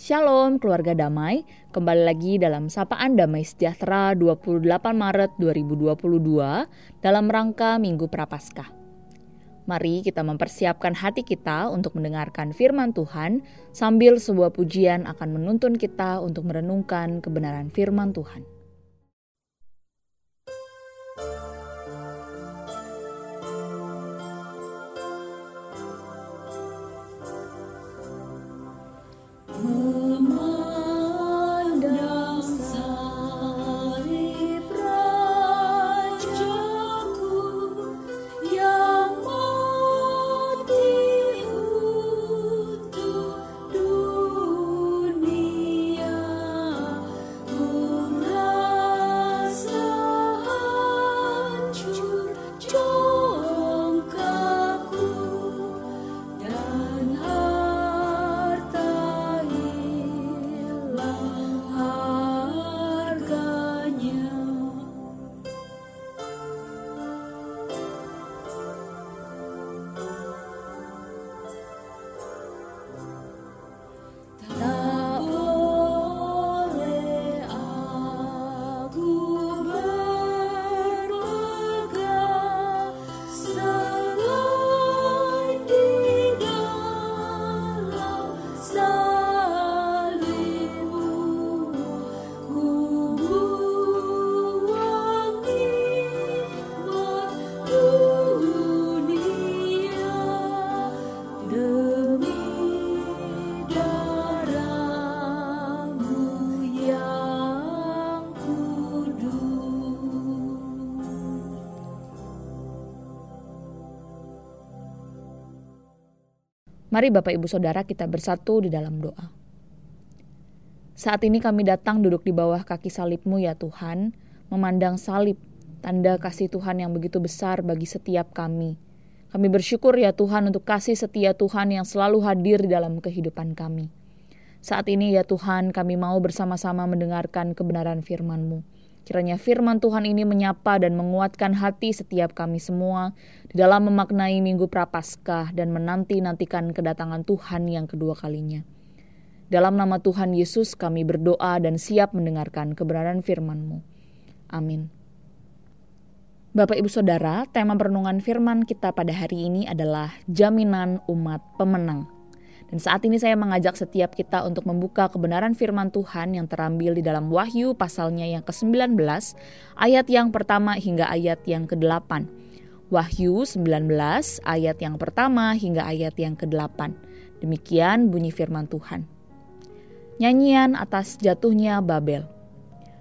Shalom keluarga damai, kembali lagi dalam Sapaan Damai Sejahtera 28 Maret 2022 dalam rangka Minggu Prapaskah. Mari kita mempersiapkan hati kita untuk mendengarkan firman Tuhan sambil sebuah pujian akan menuntun kita untuk merenungkan kebenaran firman Tuhan. Mari Bapak Ibu Saudara kita bersatu di dalam doa. Saat ini kami datang duduk di bawah kaki salibmu ya Tuhan, memandang salib, tanda kasih Tuhan yang begitu besar bagi setiap kami. Kami bersyukur ya Tuhan untuk kasih setia Tuhan yang selalu hadir di dalam kehidupan kami. Saat ini ya Tuhan kami mau bersama-sama mendengarkan kebenaran firman-Mu. Kiranya firman Tuhan ini menyapa dan menguatkan hati setiap kami semua di dalam memaknai Minggu Prapaskah dan menanti-nantikan kedatangan Tuhan yang kedua kalinya. Dalam nama Tuhan Yesus kami berdoa dan siap mendengarkan kebenaran firman-Mu. Amin. Bapak Ibu Saudara, tema perenungan firman kita pada hari ini adalah jaminan umat pemenang. Dan saat ini saya mengajak setiap kita untuk membuka kebenaran firman Tuhan yang terambil di dalam Wahyu pasalnya yang ke-19, ayat yang pertama hingga ayat yang ke-8. Wahyu 19 ayat yang pertama hingga ayat yang ke-8. Demikian bunyi firman Tuhan. Nyanyian atas jatuhnya Babel.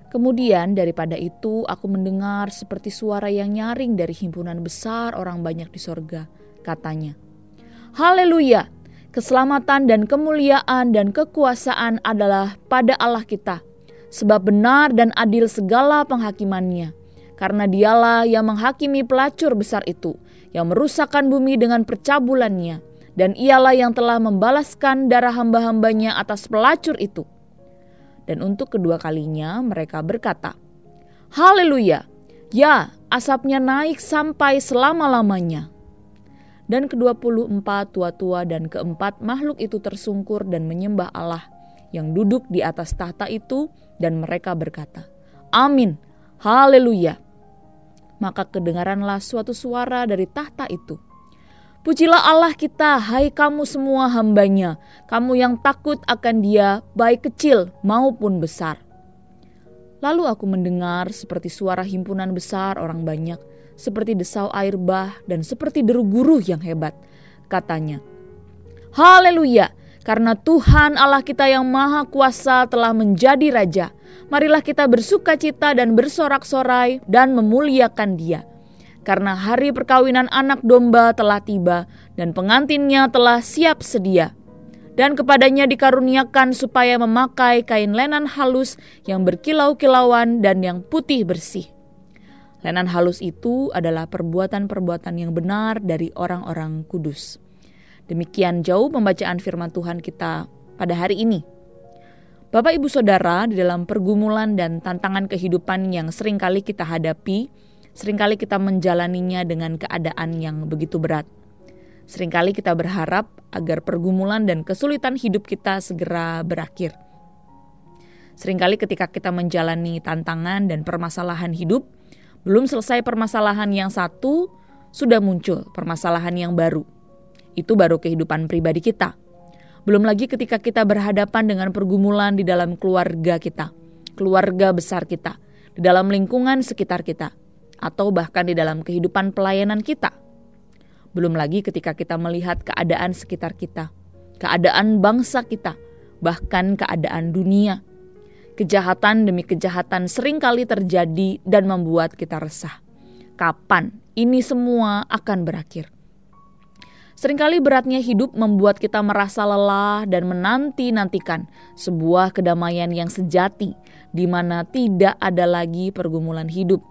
Kemudian daripada itu aku mendengar seperti suara yang nyaring dari himpunan besar orang banyak di sorga. Katanya, Haleluya! Keselamatan dan kemuliaan dan kekuasaan adalah pada Allah kita, sebab benar dan adil segala penghakimannya. Karena dialah yang menghakimi pelacur besar itu, yang merusakkan bumi dengan percabulannya, dan ialah yang telah membalaskan darah hamba-hambanya atas pelacur itu. Dan untuk kedua kalinya mereka berkata, Haleluya! Ya, asapnya naik sampai selama-lamanya dan kedua puluh empat tua-tua dan keempat makhluk itu tersungkur dan menyembah Allah yang duduk di atas tahta itu dan mereka berkata, Amin, Haleluya. Maka kedengaranlah suatu suara dari tahta itu. Pujilah Allah kita, hai kamu semua hambanya, kamu yang takut akan dia, baik kecil maupun besar. Lalu aku mendengar seperti suara himpunan besar orang banyak, seperti desau air bah dan seperti deru guru yang hebat. Katanya, Haleluya, karena Tuhan Allah kita yang maha kuasa telah menjadi Raja. Marilah kita bersuka cita dan bersorak-sorai dan memuliakan dia. Karena hari perkawinan anak domba telah tiba dan pengantinnya telah siap sedia dan kepadanya dikaruniakan supaya memakai kain lenan halus yang berkilau-kilauan dan yang putih bersih. Lenan halus itu adalah perbuatan-perbuatan yang benar dari orang-orang kudus. Demikian jauh pembacaan firman Tuhan kita pada hari ini. Bapak Ibu Saudara, di dalam pergumulan dan tantangan kehidupan yang sering kali kita hadapi, sering kali kita menjalaninya dengan keadaan yang begitu berat. Seringkali kita berharap agar pergumulan dan kesulitan hidup kita segera berakhir. Seringkali ketika kita menjalani tantangan dan permasalahan hidup, belum selesai permasalahan yang satu, sudah muncul permasalahan yang baru. Itu baru kehidupan pribadi kita. Belum lagi ketika kita berhadapan dengan pergumulan di dalam keluarga kita, keluarga besar kita, di dalam lingkungan sekitar kita, atau bahkan di dalam kehidupan pelayanan kita. Belum lagi ketika kita melihat keadaan sekitar kita, keadaan bangsa kita, bahkan keadaan dunia. Kejahatan demi kejahatan sering kali terjadi dan membuat kita resah. Kapan ini semua akan berakhir? Seringkali beratnya hidup membuat kita merasa lelah dan menanti-nantikan sebuah kedamaian yang sejati di mana tidak ada lagi pergumulan hidup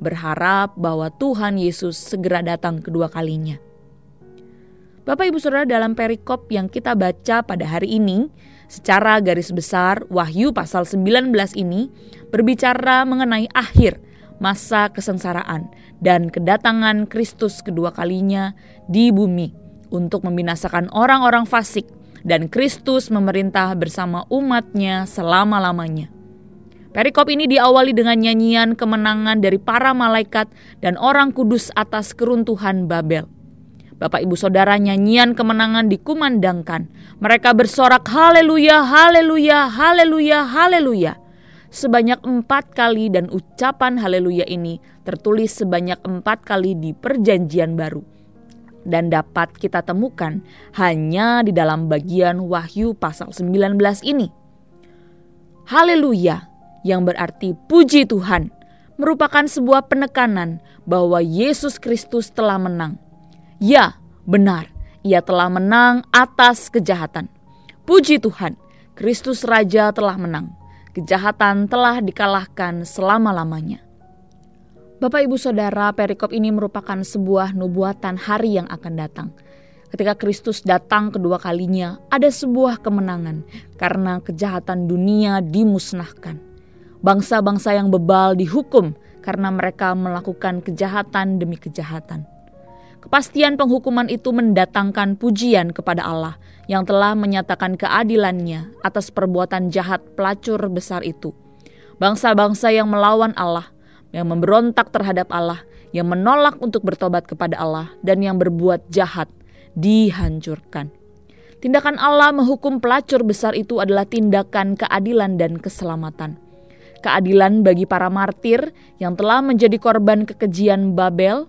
berharap bahwa Tuhan Yesus segera datang kedua kalinya. Bapak Ibu Saudara dalam perikop yang kita baca pada hari ini, secara garis besar Wahyu pasal 19 ini berbicara mengenai akhir masa kesengsaraan dan kedatangan Kristus kedua kalinya di bumi untuk membinasakan orang-orang fasik dan Kristus memerintah bersama umatnya selama-lamanya. Perikop ini diawali dengan nyanyian kemenangan dari para malaikat dan orang kudus atas keruntuhan Babel. Bapak ibu saudara nyanyian kemenangan dikumandangkan. Mereka bersorak haleluya, haleluya, haleluya, haleluya. Sebanyak empat kali dan ucapan haleluya ini tertulis sebanyak empat kali di perjanjian baru. Dan dapat kita temukan hanya di dalam bagian Wahyu pasal 19 ini. Haleluya, yang berarti puji Tuhan, merupakan sebuah penekanan bahwa Yesus Kristus telah menang. Ya, benar, ia telah menang atas kejahatan. Puji Tuhan, Kristus Raja telah menang. Kejahatan telah dikalahkan selama-lamanya. Bapak Ibu Saudara, perikop ini merupakan sebuah nubuatan hari yang akan datang. Ketika Kristus datang kedua kalinya, ada sebuah kemenangan karena kejahatan dunia dimusnahkan bangsa-bangsa yang bebal dihukum karena mereka melakukan kejahatan demi kejahatan. Kepastian penghukuman itu mendatangkan pujian kepada Allah yang telah menyatakan keadilannya atas perbuatan jahat pelacur besar itu. Bangsa-bangsa yang melawan Allah, yang memberontak terhadap Allah, yang menolak untuk bertobat kepada Allah, dan yang berbuat jahat, dihancurkan. Tindakan Allah menghukum pelacur besar itu adalah tindakan keadilan dan keselamatan keadilan bagi para martir yang telah menjadi korban kekejian Babel,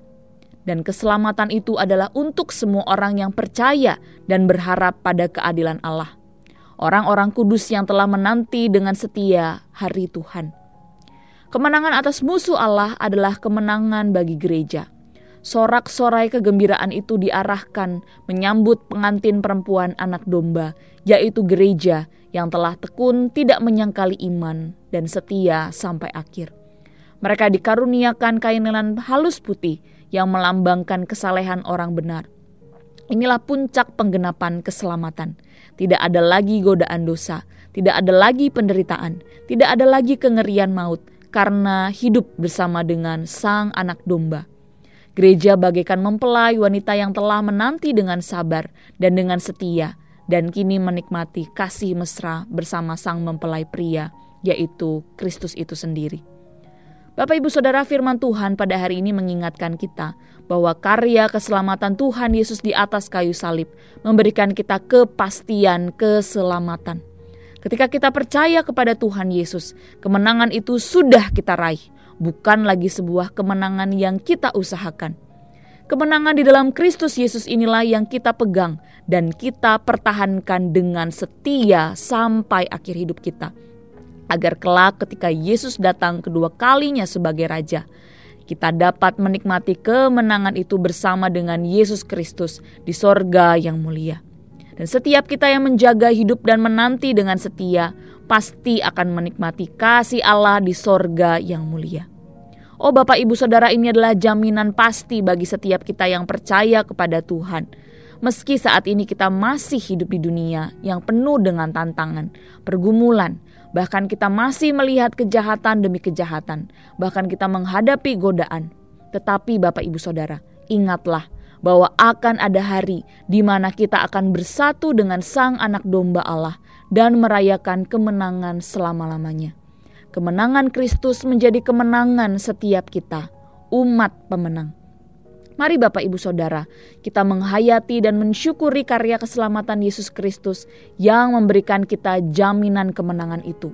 dan keselamatan itu adalah untuk semua orang yang percaya dan berharap pada keadilan Allah. Orang-orang kudus yang telah menanti dengan setia hari Tuhan. Kemenangan atas musuh Allah adalah kemenangan bagi gereja. Sorak-sorai kegembiraan itu diarahkan menyambut pengantin perempuan anak domba, yaitu gereja yang telah tekun tidak menyangkali iman dan setia sampai akhir. Mereka dikaruniakan kain lenan halus putih yang melambangkan kesalehan orang benar. Inilah puncak penggenapan keselamatan. Tidak ada lagi godaan dosa, tidak ada lagi penderitaan, tidak ada lagi kengerian maut, karena hidup bersama dengan Sang Anak Domba. Gereja bagaikan mempelai wanita yang telah menanti dengan sabar dan dengan setia, dan kini menikmati kasih mesra bersama sang mempelai pria, yaitu Kristus itu sendiri. Bapak, ibu, saudara, Firman Tuhan pada hari ini mengingatkan kita bahwa karya keselamatan Tuhan Yesus di atas kayu salib memberikan kita kepastian keselamatan. Ketika kita percaya kepada Tuhan Yesus, kemenangan itu sudah kita raih bukan lagi sebuah kemenangan yang kita usahakan. Kemenangan di dalam Kristus Yesus inilah yang kita pegang dan kita pertahankan dengan setia sampai akhir hidup kita. Agar kelak ketika Yesus datang kedua kalinya sebagai Raja, kita dapat menikmati kemenangan itu bersama dengan Yesus Kristus di sorga yang mulia. Dan setiap kita yang menjaga hidup dan menanti dengan setia, pasti akan menikmati kasih Allah di sorga yang mulia. Oh Bapak Ibu Saudara ini adalah jaminan pasti bagi setiap kita yang percaya kepada Tuhan. Meski saat ini kita masih hidup di dunia yang penuh dengan tantangan, pergumulan, bahkan kita masih melihat kejahatan demi kejahatan, bahkan kita menghadapi godaan. Tetapi Bapak Ibu Saudara, ingatlah bahwa akan ada hari di mana kita akan bersatu dengan Sang Anak Domba Allah dan merayakan kemenangan selama-lamanya. Kemenangan Kristus menjadi kemenangan setiap kita, umat pemenang. Mari Bapak Ibu Saudara, kita menghayati dan mensyukuri karya keselamatan Yesus Kristus yang memberikan kita jaminan kemenangan itu.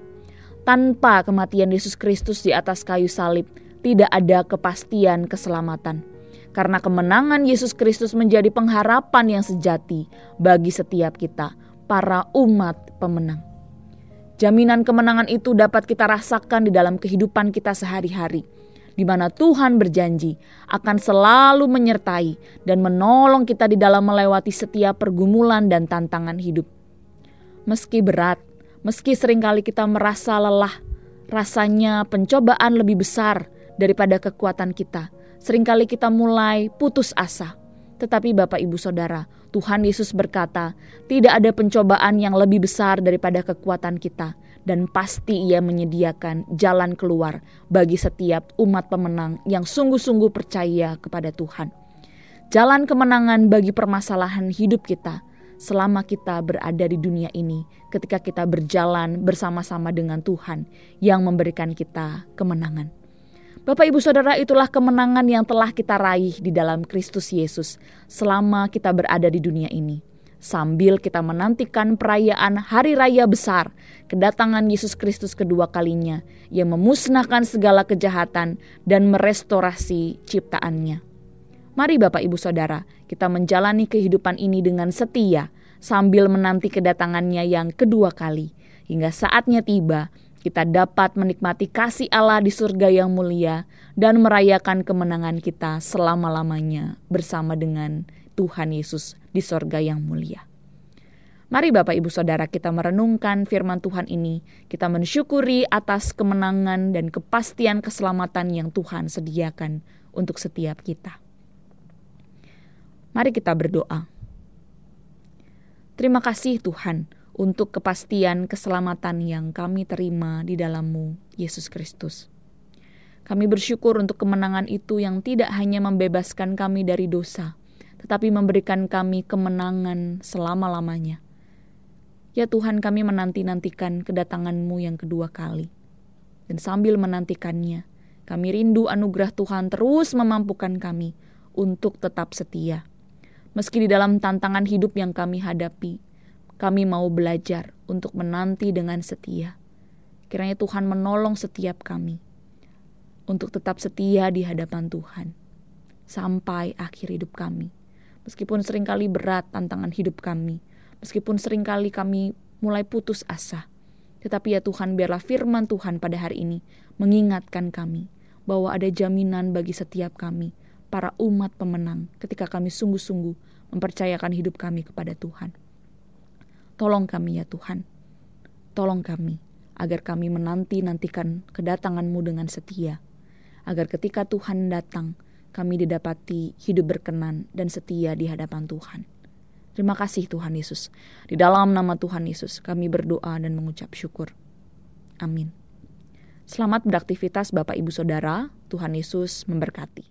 Tanpa kematian Yesus Kristus di atas kayu salib, tidak ada kepastian keselamatan karena kemenangan Yesus Kristus menjadi pengharapan yang sejati bagi setiap kita, para umat pemenang. Jaminan kemenangan itu dapat kita rasakan di dalam kehidupan kita sehari-hari, di mana Tuhan berjanji akan selalu menyertai dan menolong kita di dalam melewati setiap pergumulan dan tantangan hidup. Meski berat, meski sering kali kita merasa lelah, rasanya pencobaan lebih besar daripada kekuatan kita sering kali kita mulai putus asa. Tetapi Bapak Ibu Saudara, Tuhan Yesus berkata, tidak ada pencobaan yang lebih besar daripada kekuatan kita dan pasti ia menyediakan jalan keluar bagi setiap umat pemenang yang sungguh-sungguh percaya kepada Tuhan. Jalan kemenangan bagi permasalahan hidup kita selama kita berada di dunia ini ketika kita berjalan bersama-sama dengan Tuhan yang memberikan kita kemenangan. Bapak Ibu Saudara itulah kemenangan yang telah kita raih di dalam Kristus Yesus selama kita berada di dunia ini. Sambil kita menantikan perayaan hari raya besar, kedatangan Yesus Kristus kedua kalinya yang memusnahkan segala kejahatan dan merestorasi ciptaannya. Mari Bapak Ibu Saudara, kita menjalani kehidupan ini dengan setia sambil menanti kedatangannya yang kedua kali. Hingga saatnya tiba, kita dapat menikmati kasih Allah di surga yang mulia dan merayakan kemenangan kita selama-lamanya bersama dengan Tuhan Yesus di surga yang mulia. Mari Bapak Ibu Saudara kita merenungkan firman Tuhan ini, kita mensyukuri atas kemenangan dan kepastian keselamatan yang Tuhan sediakan untuk setiap kita. Mari kita berdoa. Terima kasih Tuhan untuk kepastian keselamatan yang kami terima di dalammu, Yesus Kristus. Kami bersyukur untuk kemenangan itu yang tidak hanya membebaskan kami dari dosa, tetapi memberikan kami kemenangan selama-lamanya. Ya Tuhan kami menanti-nantikan kedatanganmu yang kedua kali. Dan sambil menantikannya, kami rindu anugerah Tuhan terus memampukan kami untuk tetap setia. Meski di dalam tantangan hidup yang kami hadapi, kami mau belajar untuk menanti dengan setia. Kiranya Tuhan menolong setiap kami untuk tetap setia di hadapan Tuhan sampai akhir hidup kami. Meskipun sering kali berat tantangan hidup kami, meskipun sering kali kami mulai putus asa, tetapi ya Tuhan biarlah firman Tuhan pada hari ini mengingatkan kami bahwa ada jaminan bagi setiap kami, para umat pemenang ketika kami sungguh-sungguh mempercayakan hidup kami kepada Tuhan. Tolong kami ya Tuhan. Tolong kami agar kami menanti-nantikan kedatangan-Mu dengan setia. Agar ketika Tuhan datang, kami didapati hidup berkenan dan setia di hadapan Tuhan. Terima kasih Tuhan Yesus. Di dalam nama Tuhan Yesus kami berdoa dan mengucap syukur. Amin. Selamat beraktivitas Bapak Ibu Saudara. Tuhan Yesus memberkati.